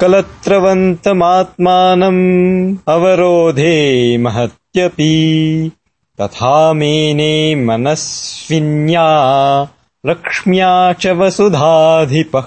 कलत्रवन्तमात्मानम् अवरोधे महत्यपि तथा मेने मनस्विन्या लक्ष्म्या च वसुधाधिपः।